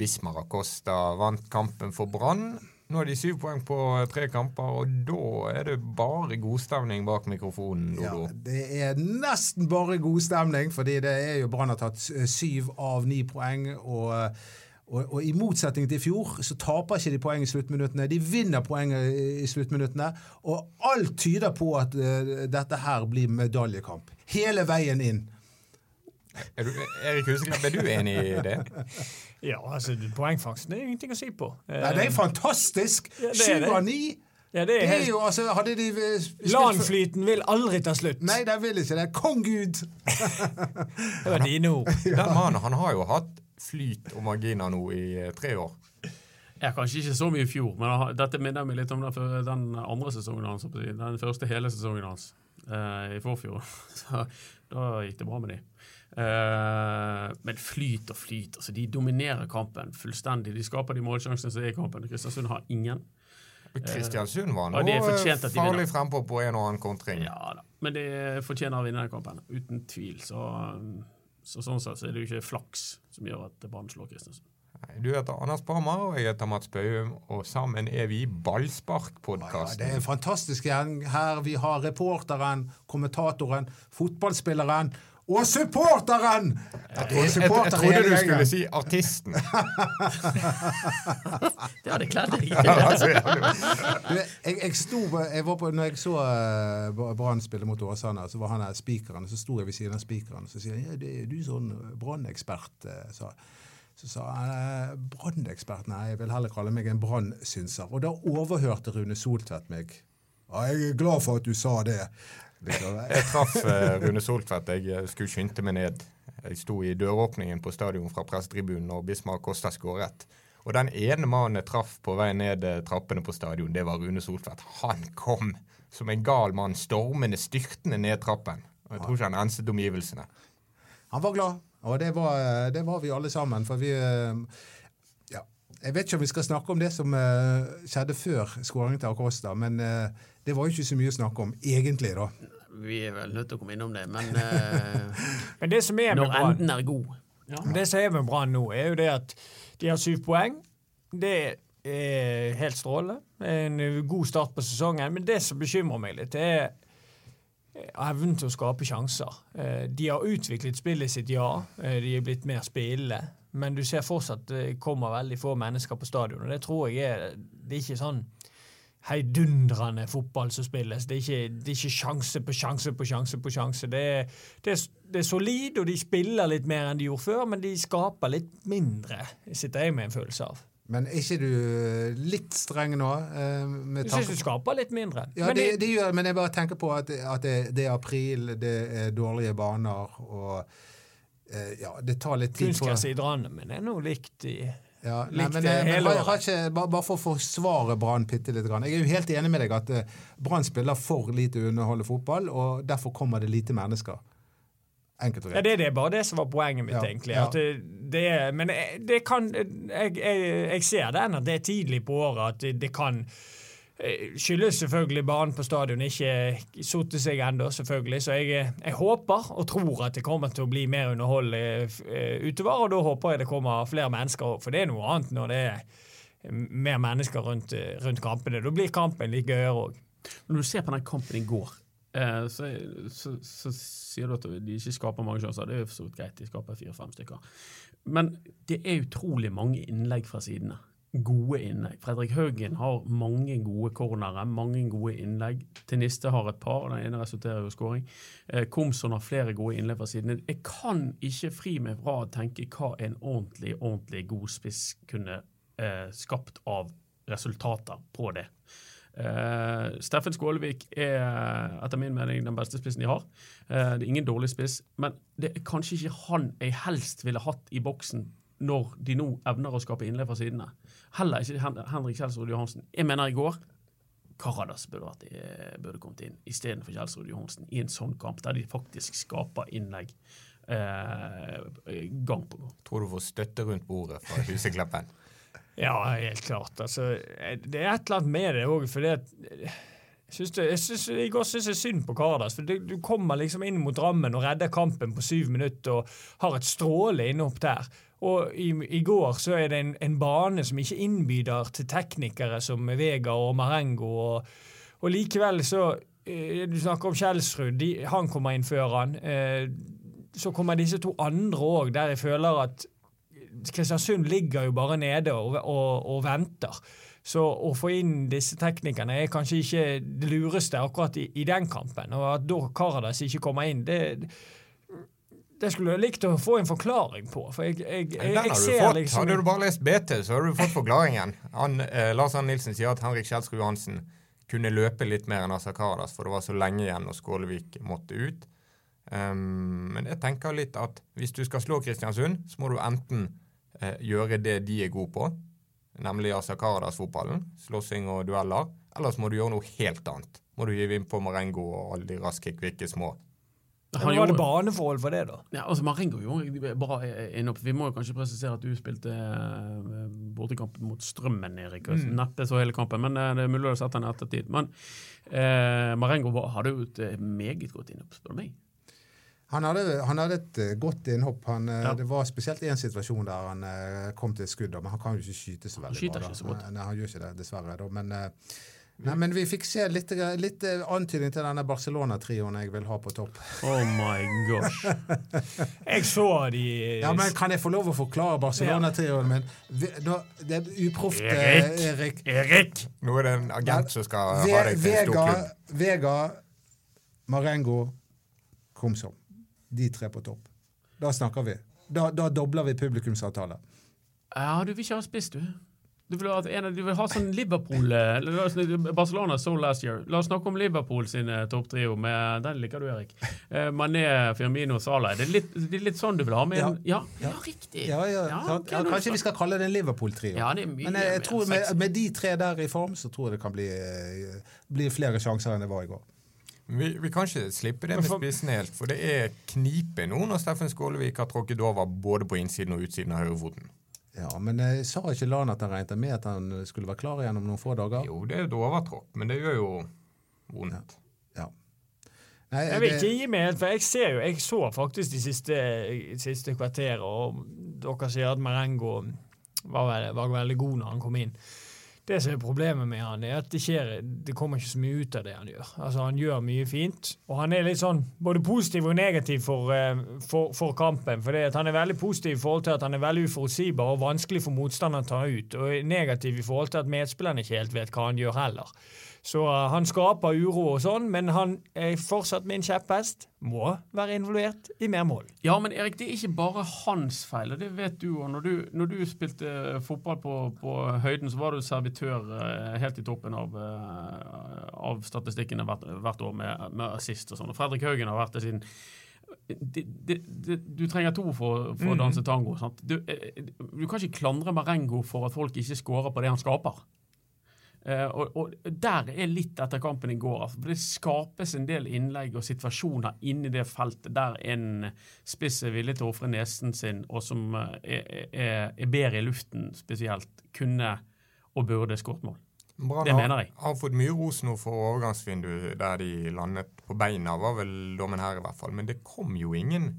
Bismar Acosta vant kampen for Brann. Nå er de syv poeng på tre kamper, og da er det bare godstemning bak mikrofonen. Dodo. Ja, det er nesten bare godstemning, fordi det er jo Brann har tatt syv av ni poeng. og og, og, I motsetning til i fjor så taper ikke de poeng i sluttminuttene. De vinner poeng i sluttminuttene. Og alt tyder på at uh, dette her blir medaljekamp. Hele veien inn. Er du, Erik Huseklepp, er du enig i det? Ja, altså poengfangsten er ingenting å si på. Nei, det er fantastisk! Sju av ni! Ja, det er, det er jo, altså, hadde de Lanflyten vil aldri ta slutt. Nei, den vil ikke det. Kong Gud! det var dine ord. Den mannen han har jo hatt flyt og marginer nå i eh, tre år. Ja, Kanskje ikke så mye i fjor, men dette minner meg litt om den, den andre sesongen hans. Den første hele sesongen hans eh, i forfjor. Så da gikk det bra med de. Eh, men flyt og flyt. altså De dominerer kampen fullstendig. De skaper de målsjansene som er i kampen. Kristiansund har ingen. Kristiansund var nå farlig frempå på en og annen kontring. Ja da, men de fortjener å vinne den kampen. Uten tvil. Så så sånn sett så er det jo ikke flaks som gjør at Brann slår Kristiansund. Du heter Anders Parmar, og jeg heter Mats Bøhum, og sammen er vi Ballspark-podkasten. Ja, det er en fantastisk gjeng her. Vi har reporteren, kommentatoren, fotballspilleren og supporteren! Ja, jeg, jeg, jeg, trodde du skulle si artisten. det hadde kledd deg. jeg, jeg, sto, jeg var på, når jeg så uh, Brann spille mot Åsane, så var han der spikeren, så sto jeg ved siden av spikeren og så sier han, ja, det er du sånn Brann-ekspert. Uh, så sa han eh, brannekspert. Nei, jeg vil heller kalle meg en brannsynser. Og da overhørte Rune Soltvedt meg. Ja, jeg er glad for at du sa det. Jeg traff uh, Rune Soltvedt. Jeg eh, skulle skynde meg ned. Jeg sto i døråpningen på stadion fra pressetribunen når Bismar Kosta skåret. Og den ene mannen jeg traff på vei ned eh, trappene på stadion, det var Rune Soltvedt. Han kom som en gal mann stormende, styrtende ned trappen. Og Jeg tror ikke han enset omgivelsene. Han var glad, og det var, det var vi alle sammen. For vi Jeg vet ikke om vi skal snakke om det som skjedde før skåringen til Acosta, men det var jo ikke så mye å snakke om, egentlig, da. Vi er vel nødt til å komme innom det, men, uh, men det som er når enden er god. Ja. Det som er med Brann nå, er jo det at de har syv poeng. Det er helt strålende. En god start på sesongen. Men det som bekymrer meg litt, er evnen til å skape sjanser. Eh, de har utviklet spillet sitt, ja. Eh, de er blitt mer spillende. Men du ser fortsatt det kommer veldig få mennesker på stadion. Og det tror jeg er Det er ikke sånn heidundrende fotball som spilles. Det er, ikke, det er ikke, sjanse på sjanse på sjanse på sjanse. Det er, det, er, det er, solid, og de spiller litt mer enn de gjorde før, men de skaper litt mindre, sitter jeg med en følelse av. Men er ikke du litt streng nå? Med du syns du skaper litt mindre. Ja, men, det, det, gjør, men jeg bare tenker på at, at det, er april, det er dårlige baner, og eh, ja, det tar litt tid Kunstgress i Drammen er noe likt i ja, nei, men, men har, har ikke, bare, bare, for å forsvare Brann bitte litt. Jeg er jo helt enig med deg at uh, Brann spiller for lite underholdende fotball, og derfor kommer det lite mennesker. Enkelt og greit. Ja, det, det er bare det som var poenget mitt, ja, egentlig. Ja. Det, det, men det kan jeg, jeg, jeg, ser den at det er tidlig på året at det, kan Eh, skyldes selvfølgelig banen på stadion ikke satt seg ennå, selvfølgelig. Så jeg, jeg, håper og tror at det kommer til å bli mer underhold uh, utover. Og da håper jeg det kommer flere mennesker òg, for det er noe annet når det er mer mennesker rundt, rundt kampene. Da blir kampen litt gøyere òg. Når du ser på den kampen i går, så, så, så, sier du at de ikke skaper mange sjanser. Det er jo for så greit, de skaper fire-fem stykker. Men det er utrolig mange innlegg fra sidene gode innlegg. Fredrik Haugen har mange gode cornere, mange gode innlegg. Teniste har et par, den ene resulterer jo i skåring. Eh, Komson har flere gode innlegg fra siden. Jeg kan ikke fri meg fra å tenke hva en ordentlig, ordentlig god spiss kunne eh, skapt av resultater på det. Uh, Steffen Skålevik er etter min mening den beste spissen de har. Uh, det er ingen dårlig spiss, men det er kanskje ikke han jeg helst ville hatt i boksen når de nå evner å skape innlegg fra sidene. Heller ikke Henrik Kjelsrud Johansen. Jeg mener i går Karadas burde, vært, burde kommet inn istedenfor Kjelsrud Johansen i en sånn kamp, der de faktisk skaper innlegg eh, gang på gang. Tror du får støtte rundt bordet fra Husekleppen? ja, helt klart. Altså, det er et eller annet med det òg, for det Synes det, jeg synes, I går syns jeg synd på Karadas. for Du kommer liksom inn mot rammen og redder kampen på syv minutter og har et strålende innhopp der. Og i, i går så er det en, en bane som ikke innbyder til teknikere som Vega og Marengo. Og, og likevel så eh, Du snakker om Kjelsrud. De, han kommer inn før han. Eh, så kommer disse to andre òg, der jeg føler at Kristiansund ligger jo bare nede og, og, og venter. Så å få inn disse teknikerne er kanskje ikke det lureste akkurat i, i den kampen. Og at da Karadas ikke kommer inn, det, det skulle jeg likt å få en forklaring på. For jeg, jeg, jeg, Den har du fått. liksom Hadde du bare lest BT, så hadde du fått forklaringen. Han, eh, Lars Arne Nilsen sier at Henrik Kjelsrud Johansen kunne løpe litt mer enn Asakaras, for det var så lenge igjen når Skålevik måtte ut. Um, men jeg tenker litt at hvis du skal slå Kristiansund, så må du enten eh, gjøre det de er gode på, nemlig Asakaras-fotballen, slåssing og dueller, eller så må du gjøre noe helt annet. Må du gi inn på Marengo og alle de raske, kvikke små. Han Var det baneforhold for det, da? Ja, altså Marengo gjorde bra innopp. Vi må jo kanskje presisere at du spilte bortekamp bortekampen mot Strømmen, Erik. og Mm. Neppe så hele kampen, men eh, det er mulig å sett den i ettertid. Men eh, Marengo hadde jo et eh, meget godt innhopp, spør du meg. Han hadde, han hadde et eh, godt innhopp. Han, eh, Ja. Det var spesielt én situasjon der han eh, kom til et skudd, men han kan jo ikke skyte så veldig skyter bra. ikke så godt. Nei, han gjør ikke det, dessverre. Da. Men, eh, nei, men vi fikk se litt, litt eh, antydning til denne Barcelona-trioen jeg vil ha på topp. Oh my gosh. Jeg så de Ja, men Kan jeg få lov å forklare Barcelona-trioen min? Det er uproft, eh, Erik! Erik. Erik! Nå er det en agent som skal ha deg til en stor klubb. Vega, Marengo, Komsom. De tre på topp. Da snakker vi. Da, da dobler vi publikumsavtale. Ja, du vil ikke ha spiss, du. Du vil ha, en, du vil ha sånn Liverpool eh, Barcelona so last year. La oss snakke om Liverpool sin eh, topptrio. Den liker du, Erik. Eh, Mané, Firmino, Salah. Det er litt, det er litt sånn du vil ha med en Ja, ja, riktig. Ja, ja, Ja, ja, kanskje vi skal kalle det en Liverpool-trio. Ja, er Men jeg, jeg tror med, med de tre der i form, så tror jeg det kan bli, eh, bli flere sjanser enn det var i går. Vi, vi kan ikke slippe det med spissen helt, for det er knipe nå når Steffen Skålevik har tråkket over både på innsiden og utsiden av høyrefoten. Ja, Men jeg sa ikke Lan at han regnet med at han skulle være klar igjen om noen få dager? Jo, det er et overtråkk, men det gjør jo vondt. Ja. Nei, Jeg vil det- ikke gi meg helt, for jeg ser jo, jeg så faktisk de siste, siste kvarterene, og dere sier at Marengo var, vel- var veldig god når han kom inn. Det som er problemet med han, er at det, skjer, det kommer ikke så mye ut av det han gjør. Altså Han gjør mye fint, og han er litt sånn både positiv og negativ for, eh, for, for kampen. For Han er veldig positiv i forhold til at han er veldig uforutsigbar og vanskelig for motstanderen å ta ut, og negativ i forhold til at medspillerne ikke helt vet hva han gjør heller. Så uh, han skaper uro og sånn, men han er fortsatt min kjepphest. Må være involvert i mer mål. Ja, men Erik, det er ikke bare hans feil, og det vet du òg. Når, du- når du spilte fotball på, på høyden, så var du servitør eh, helt i toppen av, eh, av statistikkene hvert, hvert år med, med assist og sånn. Og Fredrik Haugen har vært det siden det, det, det, du trenger to for, for å danse tango. Du, eh, du kan ikke klandre Marengo for at folk ikke scorer på det han skaper. Eh, og, og Der er litt etter kampen i går. Altså, for Det skapes en del innlegg og situasjoner inni det feltet der en spiss er villig til å ofre nesen sin, og som eh, er, er, er bedre i luften spesielt, kunne og burde skåret mål. Brann Det har- mener jeg. Har fått mye ros nå for overgangsvinduet der de landet på beina, var vel dommen her i hvert fall. Men det kom jo ingen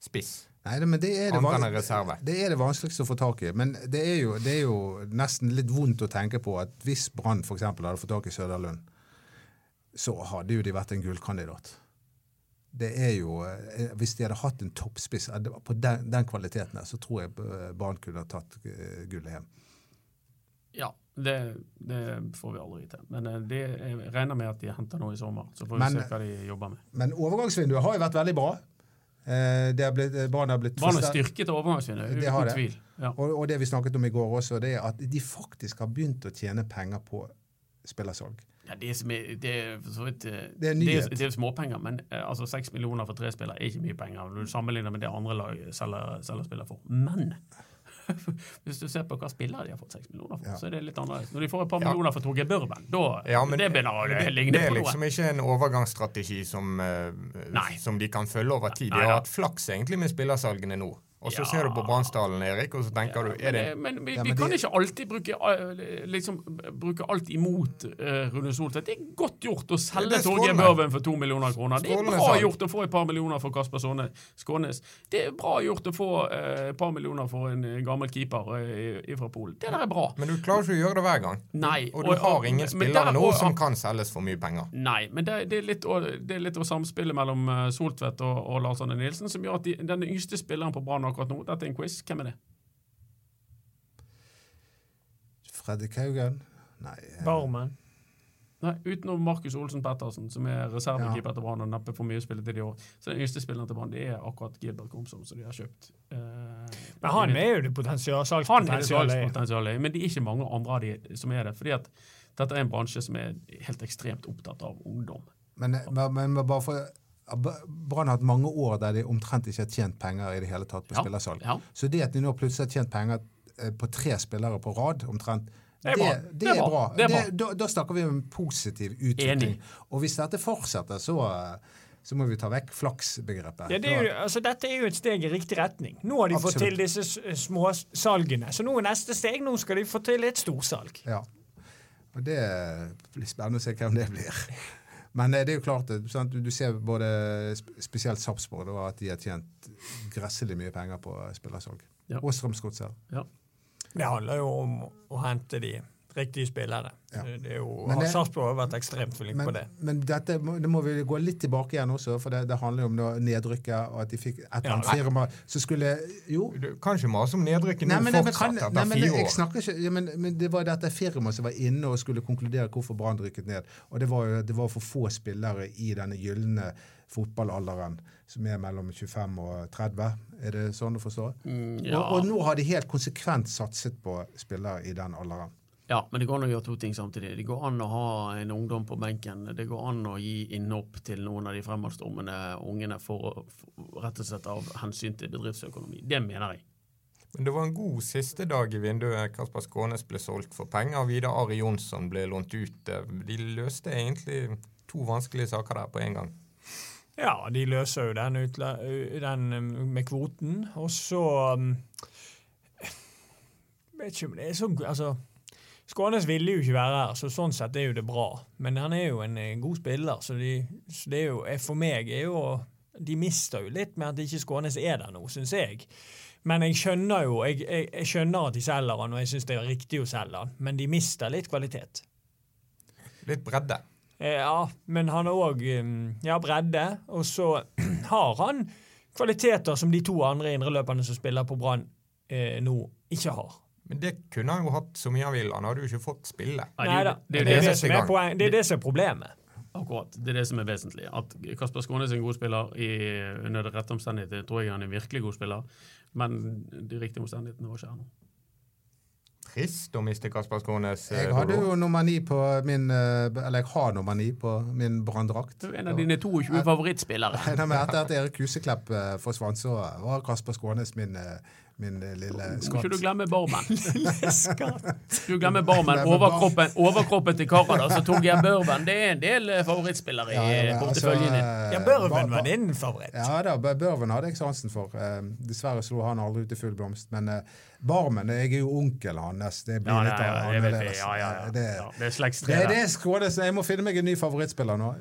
spiss. Nei, men det er det, det er det vanskeligste å få tak i. Men det er jo, det er jo nesten litt vondt å tenke på at hvis Brann f.eks. hadde fått tak i Søderlund, så hadde jo de vært en gullkandidat. Det er jo, eh, Hvis de hadde hatt en toppspiss eh, på den, den kvaliteten, der, så tror jeg eh, Brann kunne ha tatt gullet hjem. Ja, det, det får vi aldri til. Men det, jeg regner med at de henter noe i sommer. Så får vi Men- se hva de jobber med. Men overgangsvinduet har jo vært veldig bra. Eh, Det har blitt, barna har blitt Barna er styrket overgangsvinner, Det har uten det. tvil. Ja. Og, og det vi snakket om i går også, det er at de faktisk har begynt å tjene penger på spillersalg. Ja, det, er, det er vidt eh, Det er det er, det er småpenger, men eh, altså seks millioner for tre spillere er ikke mye penger når du sammenligner med det andre lag selger, selger spillere for. Men hvis du ser på hva spillere de har fått 6 millioner for, Ja. så er det litt annerledes. Når de får et par Ja. millioner for Torgeir Børven, da Ja, men det begynner å ligne det er liksom ikke en overgangsstrategi som, eh, som de kan følge over tid. De har hatt flaks egentlig med spillersalgene nå. Og så Ja. ser du på Bransdalen, Erik, og så tenker du er det Men, men vi, Ja, vi men kan det- ikke alltid bruke, liksom, bruke alt imot uh, Rune Soltvedt. Det er godt gjort å selge Torgeir. Børven for to millioner kroner. Det er bra gjort å få et par millioner for Kasper Sone Skånes. Det er bra gjort å få uh, et par millioner for en eh, gammel keeper uh, fra Polen. Det der er bra. Men du klarer ikke å gjøre det hver gang. Nei. Og du har ingen spillere nå som kan selges for mye penger. Nei, men det, det, er litt, å- det er litt av samspillet mellom Soltvedt og, og Lars Arne Nilsen som gjør at de, den yngste spilleren på Brann akkurat nå Dette er en quiz. Hvem er det? Fredrik Haugen? Nei. eh, Barmen. Nei, Utenom Markus Olsen Pettersen, som er reservekeeper Ja. til Brann og neppe for mye spilletid i år. Så den yngste spilleren til Brann det er akkurat Gilbert Komsom, som de har kjøpt. eh, Men han er jo det salgspotensialet, men det er ikke mange andre av de som er det. fordi at dette er en bransje som er helt ekstremt opptatt av ungdom. Men, men, men bare for Brann har hatt mange år der de omtrent ikke har tjent penger i det hele tatt på Ja, spillersalg. ja. Så det at de nå plutselig har tjent penger eh, på tre spillere på rad, omtrent, Det er det, bra. det er bra. Det er bra. da, da snakker vi om en positiv utvikling. Enig. Og hvis dette fortsetter, så, eh, så må vi ta vekk flaksbegrepet. Ja, det er jo, altså, dette er jo et steg i riktig retning. Nå har de fått til disse s- småsalgene. Så nå er neste steg. Nå skal de få til et storsalg. Ja. Og det blir spennende å se hvem det blir. Men eh, det er jo klart, eh, sant? du du ser både spesielt Sarpsborg og at de har tjent gresselig mye penger på spillersalg. Ja. Og Strømsgodset. Ja. Det handler jo om å hente de riktige spillere. Ja. Det er jo, Men det- Sarpsborg har vært ekstremt flink Men, på det. men dette det må vi gå litt tilbake igjen også, for det, det handler jo om nedrykket, og at de fikk et eller annet Ja, firma som skulle Jo. Du kan ikke mase om nedrykket nå fortsatt etter men, fire jeg år. snakker ikke, ja, men, men det var dette firmaet som var inne og skulle konkludere hvorfor Brann rykket ned. Og det var jo det var for få spillere i denne gylne fotballalderen som er mellom 25 og 30. Er det sånn å forstå? Mm, ja. Og, og nå har de helt konsekvent satset på spillere i den alderen. Ja, men det går an å gjøre to ting samtidig. Det går an å ha en ungdom på benken. Det går an å gi innhopp til noen av de fremadstormende ungene for, for rett og slett av hensyn til bedriftsøkonomi. Det mener jeg. Men det var en god siste dag i vinduet. Kasper Skånes ble solgt for penger. Vidar Ari Jonsson ble lånt ut. De løste egentlig to vanskelige saker der på en gang. Ja, de løser jo den, utla, den um, med kvoten. Og så um, Vet ikke om det er så Altså, Skånes ville jo ikke være her, så sånn sett er jo det bra. Men han er jo en eh, god spiller, så, de, så det er jo eh, For meg er jo De mister jo litt med at ikke Skånes er der nå, syns jeg. Men jeg skjønner jo jeg, jeg, jeg skjønner at de selger han, og jeg syns det er riktig å selge han, men de mister litt kvalitet. Litt bredde. Eh, Ja, men han har òg ja, bredde. Og så har han kvaliteter som de to andre indreløperne som spiller på Brann eh, nå, ikke har. Men det kunne han jo hatt så mye han vil. Han hadde jo ikke fått spille. Nei, det, da. er det, det, som er poeng, det er det som er problemet. akkurat. Det er det som er vesentlig. At Kasper Skånes er en god spiller i, under det rette omstendigheter, tror jeg han er en virkelig god spiller. Men de riktige omstendighetene var ikke her nå. Trist å miste Kasper Skånes. eh, Jeg hadde jo nummer ni på min eh, Eller jeg har nummer ni på min branndrakt. En av dine 22 favorittspillere. Nei, men Etter at Erik Huseklepp eh, forsvant, så var Kasper Skånes min, min eh, lille Må skatt. ikke du glemme Barmen. Skatt. Du glemmer Barmen. Overkroppen, overkroppen til Kara, Altså jeg Børven. Det er en del eh, favorittspillere i Ja, ja, porteføljen din. altså, eh, Ja, Børven var din favoritt. Ja da, Børven hadde jeg sansen for. Eh, dessverre slo han aldri ut i full blomst. Men eh, Barmen Jeg er jo onkel hans. Det blir Ja, litt ja, ja, det annerledes. Ja, ja, ja. Det, ja, det er det, er Skånes. Jeg må finne meg en ny favorittspiller nå.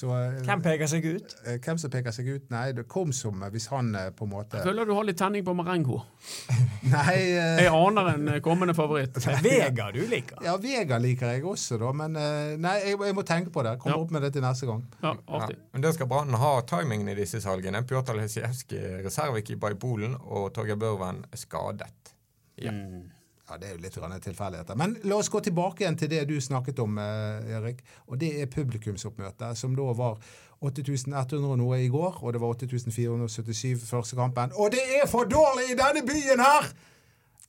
Så, eh, Hvem peker seg ut? eh, hvem som peker seg ut? Nei, det kom som hvis han eh, på en måte Jeg føler du har litt tenning på Marengo. Nei, uh... Jeg aner en kommende favoritt. Vega du liker. ja, Vega liker jeg også, da. Men nei, jeg, jeg må tenke på det. Kommer Ja. opp med det til neste gang. Ja, Ja, men det skal Brann ha timingen i disse salgene. Pjotr Lesijevskij, reservekeeper i Polen, og Torgeir Børven skadet. Ja. Mm. Ja, Det er jo litt tilfeldigheter. Men la oss gå tilbake igjen til det du snakket om, eh, Erik. Og det er publikumsoppmøtet, som da var 8100 og noe i går, og det var 8477 første kampen. Og det er for dårlig i denne byen her!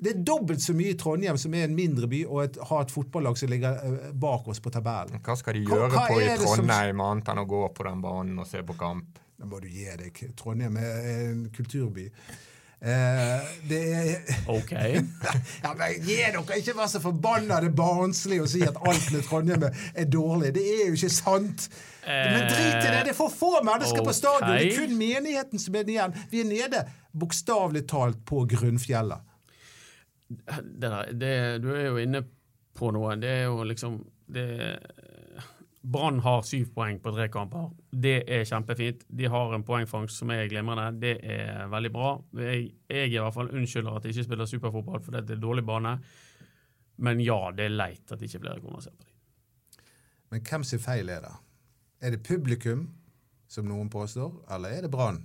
Det er dobbelt så mye i Trondheim, som er en mindre by, og et, har et fotballag som ligger eh, bak oss på tabellen. Hva skal de gjøre hva på i Trondheim, som- annet enn å gå på den banen og se på kamp? Da må du gi deg. Trondheim er en kulturby. Eh, det er OK. Ja, men Gi dere! Ikke vær så forbanna det barnslige å si at alt med Trondheim er dårlig. Det er jo ikke sant! Men drit i det! Det er for få mennesker på stadion! Det er kun menigheten som er igjen. Vi er nede Bokstavelig talt på grunnfjellet. det der, det, du er jo inne på noe. Det er jo liksom det, Brann har syv poeng på tre kamper. Det er kjempefint. De har en poengfangst som er glimrende. Det er veldig bra. Jeg, jeg i hvert fall unnskylder at de ikke spiller superfotball fordi det er dårlig bane. Men ja, det er leit at ikke flere kommer og ser på dem. Men hvem sin feil er det? Er det publikum, som noen påstår, eller er det Brann?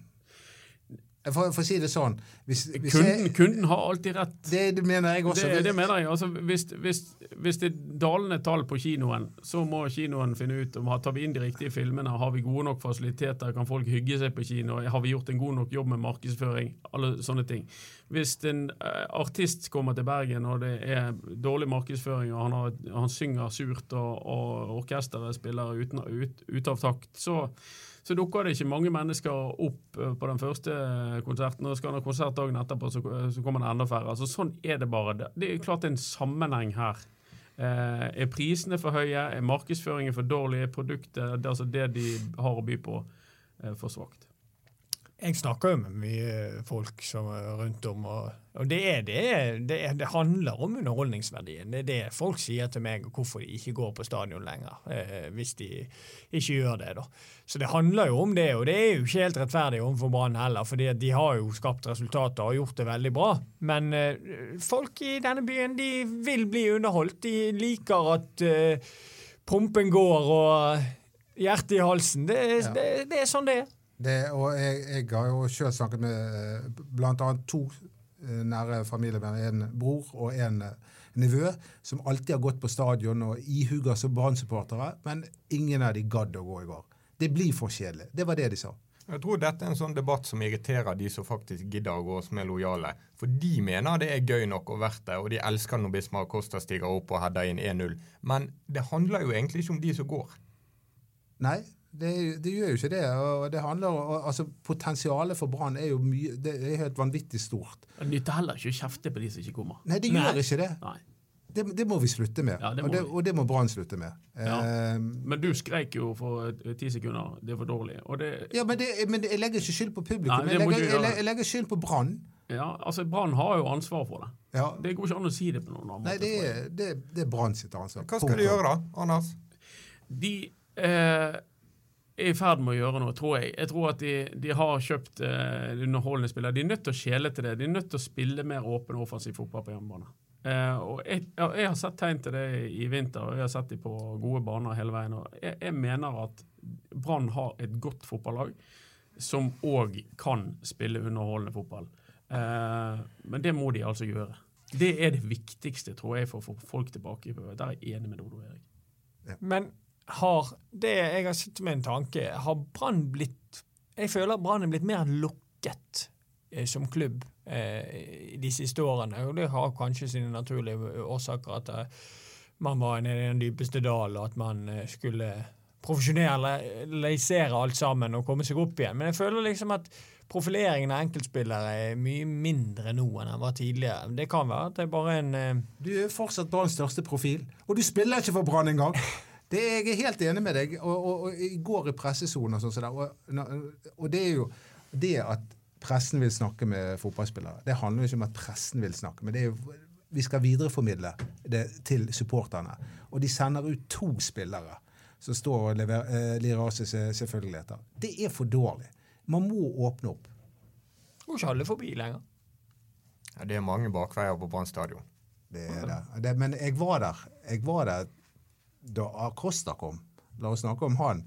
For, for, å si det sånn hvis, hvis kunden, jeg, kunden, har alltid rett. Det, det mener jeg også. Det, det mener jeg. Altså, hvis, hvis, hvis, det er dalende tall på kinoen, så må kinoen finne ut om tar vi inn de riktige filmene, har vi gode nok fasiliteter, kan folk hygge seg på kino, har vi gjort en god nok jobb med markedsføring, alle sånne ting. Hvis en uh, artist kommer til Bergen og det er dårlig markedsføring, og han, har, han synger surt, og, og orkesteret spiller uten, ut, ut av takt, så så dukker det ikke mange mennesker opp eh, på den første konserten. Og skal han ha konsert dagen etterpå, så, så kommer det enda færre. Altså, sånn er det bare. Det er klart det er en sammenheng her. Eh, er prisene for høye? Er markedsføringen for dårlig? Er produktet, altså det de har å by på, eh, for svakt? Jeg snakker jo med mye folk som er rundt om, og, og det, er, det, det, er, det, handler om underholdningsverdien. Det er det folk sier til meg, og hvorfor de ikke går på stadion lenger. Eh, hvis de ikke gjør det, da. Så det handler jo om det, og det er jo ikke helt rettferdig overfor Brann heller, for de har jo skapt resultater og gjort det veldig bra. Men eh, folk i denne byen de vil bli underholdt. De liker at eh, pumpen går og hjertet i halsen. Det, ja. det, det er sånn det er. Det, og jeg, jeg, har jo sjøl snakket med bl.a. to eh, nære familiemedlemmer, en bror og en eh, nevø, som alltid har gått på stadion og ihuga som Brann-supportere, men ingen av de gadd å gå i går. Det blir for kjedelig. Det var det de sa. Jeg tror dette er en sånn debatt som irriterer de som faktisk gidder å gå som er lojale. For de mener det er gøy nok og verdt det, og de elsker når Bismar Costa stiger opp og header inn 1-0. Men det handler jo egentlig ikke om de som går. Nei, det, det, gjør jo ikke det. og det handler, altså Potensialet for Brann er jo mye, det er helt vanvittig stort. Det nytter heller ikke å kjefte på de som ikke kommer. Nei, det Nei. gjør ikke det. det. Det, må vi slutte med, ja, og, det, og, det, må Brann slutte med. Ja. Uh, men du skreik jo for ti sekunder. Det er for dårlig. ja, men, men, jeg legger ikke skyld på publikum. Nei, jeg, legger, jeg, jeg, legger, skyld på Brann. Ja, altså Brann har jo ansvar for det. Ja. Det går ikke an å si det på noen annen måte. Nei, det, det, er Brann sitt ansvar. Hva skal de gjøre da, Anders? De eh, er i ferd med å gjøre noe, tror jeg. Jeg tror at de, de har kjøpt uh, underholdende spillere. De er nødt til å skjele til det. De er nødt til å spille mer åpen og offensiv fotball på hjemmebane. Uh, og jeg, jeg, har sett tegn til det i vinter, og jeg har sett dem på gode baner hele veien. og Jeg, jeg mener at Brann har et godt fotballag som òg kan spille underholdende fotball. Uh, men det må de altså gjøre. Det er det viktigste, tror jeg, for å få folk tilbake. Der er jeg enig med Dodo Erik. Ja. Men har det Jeg har sittet med en tanke. Har Brann blitt Jeg føler Brann er blitt mer lukket eh, som klubb eh, de siste årene. Og det har kanskje sine naturlige årsaker. At eh, man var nede i den dypeste dal, og at man eh, skulle profesjonalisere alt sammen og komme seg opp igjen. Men jeg føler liksom at profileringen av enkeltspillere er mye mindre nå enn den var tidligere. Det kan være at det er bare en eh... Du er fortsatt Branns største profil, og du spiller ikke for Brann engang! Det, jeg er helt enig med deg. Og, og, og i går i pressesonen og sånn så og, og, det er jo det at pressen vil snakke med fotballspillere. Det handler jo ikke om at pressen vil snakke, men det er jo vi skal videreformidle det til supporterne. Og de sender ut to spillere som står og leverer, eh, lirer av seg selvfølgeligheter. Det er for dårlig. Man må åpne opp. Går ikke alle forbi lenger. Ja, det er mange bakveier på Brann stadion. Det er det. det. Men jeg var der. Jeg var der da Acosta kom. La oss snakke om han.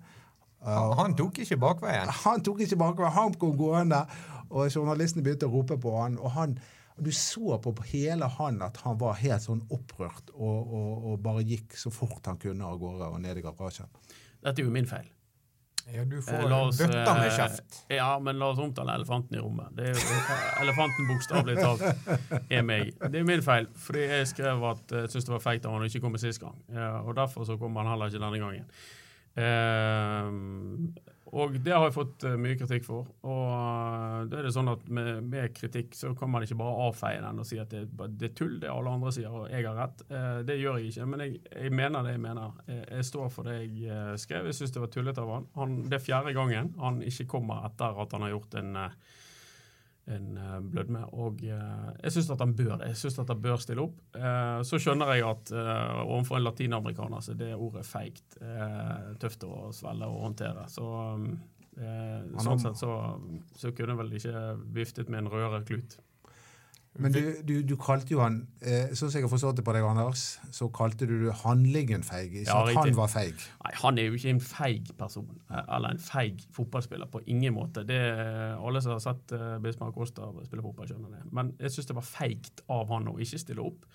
Uh, han tok ikke bakveien? Han tok ikke bakveien. Han kom gående, og journalistene begynte å rope på han. og han du så på, hele han at han var helt sånn opprørt og, og, og bare gikk så fort han kunne av gårde og ned i garasjen. Dette er jo min feil. Ja, du får eh, oss, bøtta med kjeft. Eh, ja, men la oss omtale elefanten i rommet. Det er jo, eh, elefanten bokstavelig talt er meg. Det er min feil, fordi jeg skrev at jeg syntes det var feigt at han ikke komme sist gang. Ja, og Derfor så kom han heller ikke denne gangen. Eh, og det har jeg fått uh, mye kritikk for. Og uh, da er det sånn at med, med, kritikk så kan man ikke bare avfeie den og si at det, det er tull, det alle andre sier, og jeg har rett. Uh, det gjør jeg ikke. Men jeg, jeg mener det jeg mener. Jeg, jeg står for det jeg skrev. Jeg syns det var tullete av han. han. Det er fjerde gangen han ikke kommer etter at han har gjort en en blød blødme. Og eh, jeg syns at han bør det. Jeg synes at han bør stille opp. Eh, så skjønner jeg at eh, overfor en latinamerikaner så det ordet feigt. eh, tøft å svelge og håndtere. Så eh, sånn sett så, så kunne vel ikke viftet med en rødere klut. Men du, du, du kalte jo han eh, Sånn som jeg har forstått det på deg, Anders, så kalte du handlingen feig. Ikke Ja, han var feig. Nei, Han er jo ikke en feig person, eh, eller en feig fotballspiller. På ingen måte. Det, alle som har sett uh, Bismar Kosta spille fotball, skjønner det. Men jeg syns det var feigt av han å ikke stille opp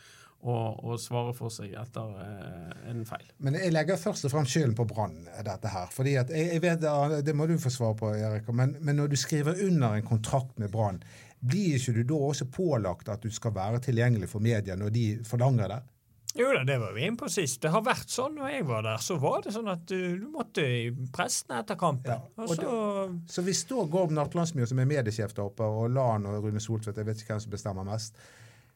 og, og svare for seg etter eh, en feil. Men jeg legger først og fremst skylden på Brann, dette her. Fordi at jeg, jeg vet, Det må du få svar på, Erik. Men, men når du skriver under en kontrakt med Brann, blir ikke du da også pålagt at du skal være tilgjengelig for media når de forlanger det? Jo da, det var vi inne på sist. Det har vært sånn når jeg var der. Så var det sånn at du, du måtte i pressen etter kampen. Ja, og og så, Så hvis da Gorm Natlandsmyr, som er mediesjef der oppe, og Lan og Rune Soltvedt, jeg vet ikke hvem som bestemmer mest,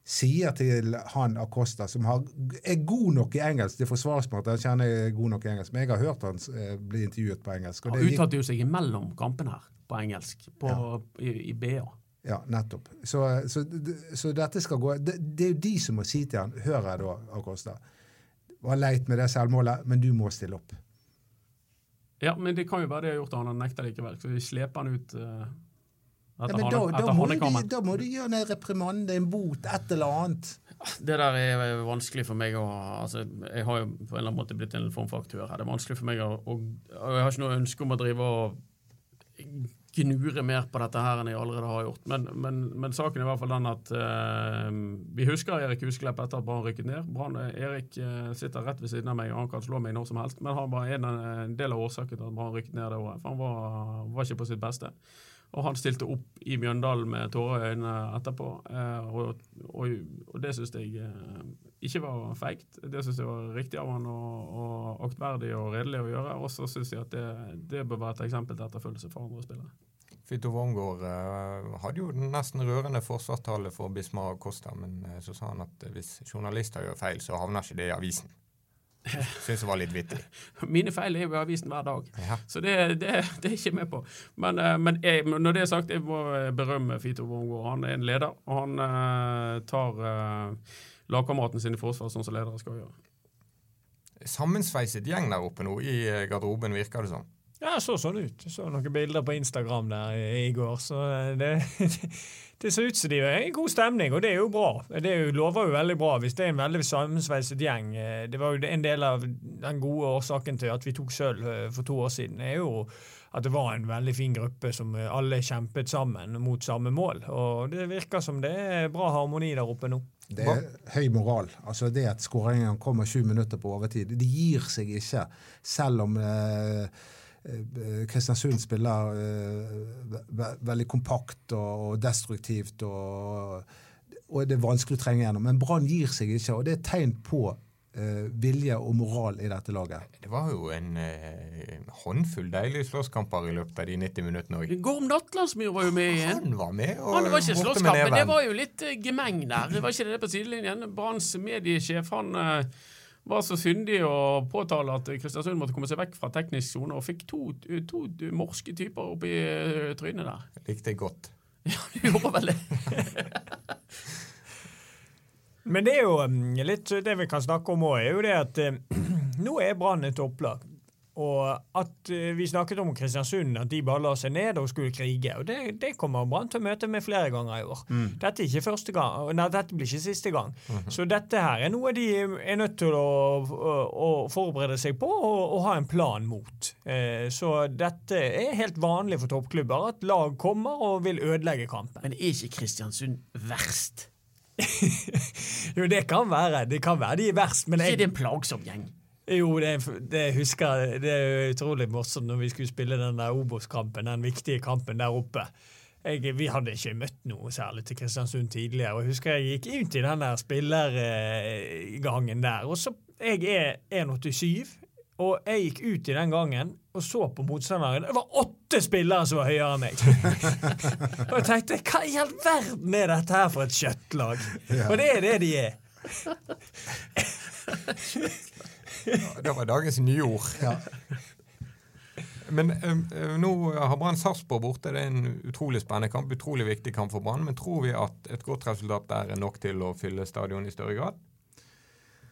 sier til han Acosta, som har, er god nok i engelsk Det er at han kjenner jeg er god nok i engelsk, men jeg har hørt han eh, bli intervjuet på engelsk. og Han det uttalte jo seg imellom kampene her på engelsk, på, i, i BA. Ja, nettopp. Så, så, så dette skal gå det, det er jo de som må si til han Hør her, da, Acosta. Det var leit med det selvmålet, men du må stille opp. Ja, men det kan jo være det har gjort at han har nekta likevel. Så vi sleper han ut Ja, etter, men da, da, må du, da må du gjøre en reprimande, en bot, et eller annet. Det der er vanskelig for meg å altså, Jeg har jo på en eller annen måte blitt en form for aktør her. Det er vanskelig for meg å, å og Jeg har ikke noe ønske om å drive og gnure mer på dette her enn jeg allerede har gjort. Men, men, men saken er i hvert fall den at uh, vi husker Erik Husklepp etter at Brann rykket ned. Brann, Erik uh, sitter rett ved siden av meg, og han kan slå meg når som helst. Men han var en, en del av årsaken til at Brann rykket ned det året. For han var, var ikke på sitt beste. Og han stilte opp i Mjøndalen med tårer i øynene etterpå. Eh, og, og, og det syns jeg eh, ikke var feigt. Det syns jeg var riktig av han og, og aktverdig og redelig å gjøre. Og så syns jeg at det, det bør være et eksempel til etterfølgelse for andre spillere. Fito Wormgård eh, hadde jo nesten rørende forsvarstale for Bismar Costa, men så sa han at hvis journalister gjør feil, så havner ikke det i avisen. Syns det var litt vittig. Mine feil er jo i avisen hver dag, Ja. så det, det, det er ikke med på. Men, eh, men jeg, når det er sagt, jeg må eh, berømme Fito Wormgård. Han er en leder, og han uh, tar uh, lagkameratene sin i forsvar sånn som ledere skal gjøre. Sammensveiset gjeng der oppe nå i garderoben, virker det som. Ja, så sånn ut. Jeg så noen bilder på Instagram der i, går. Så det, det ser ut som de er i god stemning, og det er jo bra. Det jo, lover jo veldig bra hvis det er en veldig sammensveiset gjeng. Eh, Det var jo en del av den gode årsaken til at vi tok sølv eh, for to år siden. er jo at det var en veldig fin gruppe som eh, alle kjempet sammen mot samme mål. Og det virker som det er bra harmoni der oppe nå. Det er høy moral. Altså det at skåringen kommer sju minutter på overtid. De gir seg ikke, selv om eh, eh, Kristiansund spiller eh, ve ve veldig kompakt og, og destruktivt. Og, og det er vanskelig å trenge gjennom. Men Brann gir seg ikke, og det er et tegn på eh, vilje og moral i dette laget. Det var jo en eh, håndfull deilige slåsskamper i løpet av de 90 minuttene òg. Gorm Natlandsmyr var jo med igjen. Han var med og Han var ikke slåsskamp, men det var jo litt eh, gemeng der. Det Var ikke det det på sidelinjen? Branns mediesjef han eh, var så syndig å påtale at Kristiansund måtte komme seg vekk fra teknisk sone, og fikk to, to morske typer oppi eh, trynet der. Likte det godt. Ja, du gjorde vel det. Men det er jo um, litt det vi kan snakke om òg, er jo det at eh, nå er Brann et topplag. Og at eh, vi snakket om Kristiansund, at de bare la seg ned og skulle krige. Og det, det kommer Brann til å møte med flere ganger i år. Dette er ikke gang, nei, dette blir ikke siste gang. Så dette her er noe de er nødt til å, å, forberede seg på og, og ha en plan mot. Eh, så dette er helt vanlig for toppklubber, at lag kommer og vil ødelegge kampen. Men er ikke Kristiansund verst? jo, det kan være. Det kan være de er verst, men jeg, det en plagsom gjeng? Jo, det, det husker jeg. Det er utrolig morsomt når vi skulle spille den der Obos-kampen, den viktige kampen der oppe. Jeg, vi hadde ikke møtt noe særlig til Kristiansund tidligere. og Jeg husker jeg gikk ut i den der spillergangen der. og så, Jeg er 1,87, og jeg gikk ut i den gangen og så på motstanderen. Det var åtte spillere som var høyere enn meg! og jeg tenkte hva i all verden er dette her for et kjøttlag? Og det er det de er. Det var dagens nyord. Ja. Men eh, nå har Brann Sarpsborg borte. Det er en utrolig spennende kamp. Utrolig viktig kamp for Brann. Men tror vi at et godt resultat der er nok til å fylle stadion i større grad?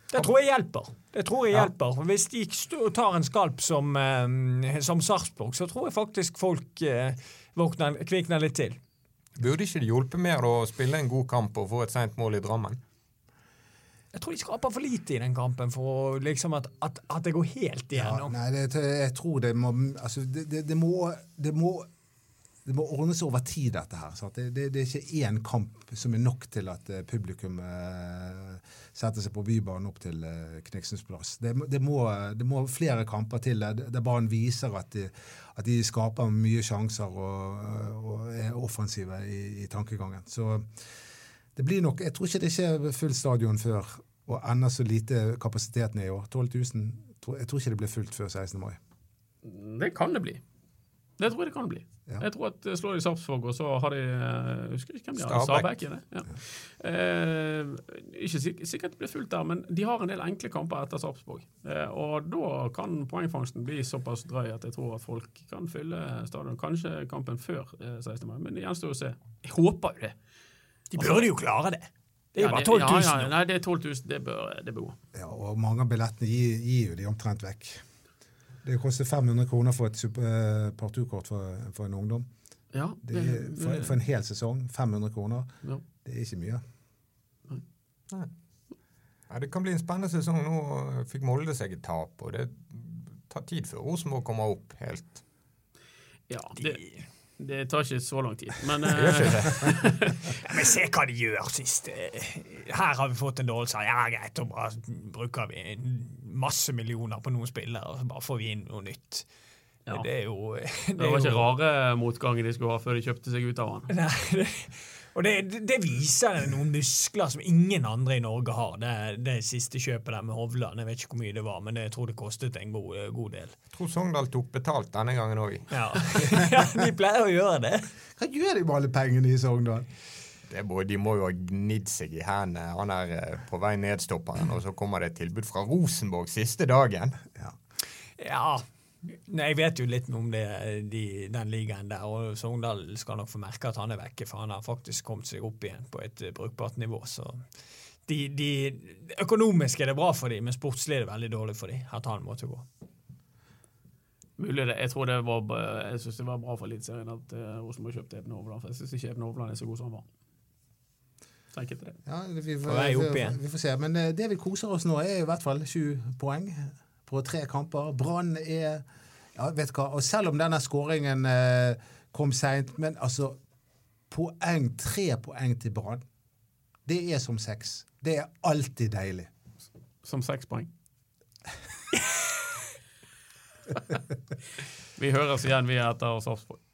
Det tror jeg hjelper. Det tror jeg hjelper. Hvis de tar en skalp som, som Sarpsborg, så tror jeg faktisk folk eh, våkner, kvikner litt til. Burde ikke det hjulpet mer å spille en god kamp og få et seint mål i Drammen? Jeg tror de skaper for lite i den kampen for liksom at, at, at det går helt Ja, igjennom. nei, det, jeg tror det må altså, det, det, det, må, det, må, det må ordnes over tid, dette her. Det, det, det er ikke én kamp som er nok til at eh, publikum eh, setter seg på Bybanen opp til eh, Kniksens plass. Det, det, må, flere kamper til der, Brann viser at de, at de skaper mye sjanser og, og er offensive i, i tankegangen. Så det blir nok, Jeg tror ikke det er fullt stadion før, og enda så lite kapasiteten er i år. 12 000. Jeg tror ikke det blir fullt før 16. mai. Det kan det bli. Det tror jeg det kan bli. Ja. Jeg tror at eh, slår de Sarpsborg, og så har de eh, Jeg husker ikke hvem de har. Stabæk. Ja. Ja. Eh, ikke sikkert det blir fullt der, men de har en del enkle kamper etter Sarpsborg. Eh, og da kan poengfangsten bli såpass drøy at jeg tror at folk kan fylle stadion. Kanskje kampen før eh, 16. mai, men det gjenstår å se. Jeg håper jo det. De burde jo klare det. Det er jo Ja, bare 12 000 Ja, ja, nei, det er 12 000. Det bør, det bo. Ja, og mange av billettene gir, gir jo de omtrent vekk. Det koster 500 kroner for et sup- eh, parturkort for, for en ungdom. Ja, Det det, for, for en hel sesong 500 kroner. ja. Det er ikke mye. Nei. Ja, det kan bli en spennende sesong. Nå fikk Molde seg et tap, og det tar tid før Rosenborg kommer opp helt. ja det, det tar ikke så lang tid. Men Det. Ja, men se hva de gjør sist. Her har vi fått en dårlig seier. Ja, greit, da bare bruker vi masse millioner på noen spillere, og så bare får vi inn noe nytt. Ja. Det er jo det var ikke rare motgangen de skulle ha før de kjøpte seg ut av han. Nei, det, og det, det viser noen muskler som ingen andre i Norge har. Det, det siste kjøpet der med Hovland, jeg vet ikke hvor mye det var, men jeg tror det kostet en god, god del. Jeg tror Sogndal tok betalt denne gangen òg. Ja. ja, De pleier å gjøre det. Hva gjør de med alle pengene i Sogndal? De må jo ha gnidd seg i hendene, han er eh, på vei ned-stopperen, og så kommer det et tilbud fra Rosenborg siste dagen. Ja. Ja. Nei, jeg vet jo litt om det, de, den ligaen der, og Sogndal skal nok få merke at han er vekke, for han har faktisk kommet seg opp igjen på et eh, brukbart nivå. Så de, de, økonomisk er det bra for dem, men sportslig er det veldig dårlig for dem at han måtte gå. Mulig det. Jeg tror det var, jeg synes det var bra for Eliteserien at uh, Rosenborg kjøpte Even Hovland. For jeg syns ikke Eben Hovland er så god som han var. Tenker til det. Ja, vi, får, vi, vi får se. Men eh, det vi koser oss nå, er i hvert fall sju poeng på tre kamper. Brann er ja, vet hva, og Selv om denne skåringen eh, kom seint, men altså poeng, Tre poeng til Brann, det er som seks. Det er alltid deilig. Som seks poeng. vi høres igjen, vi, etter Sarpsborg.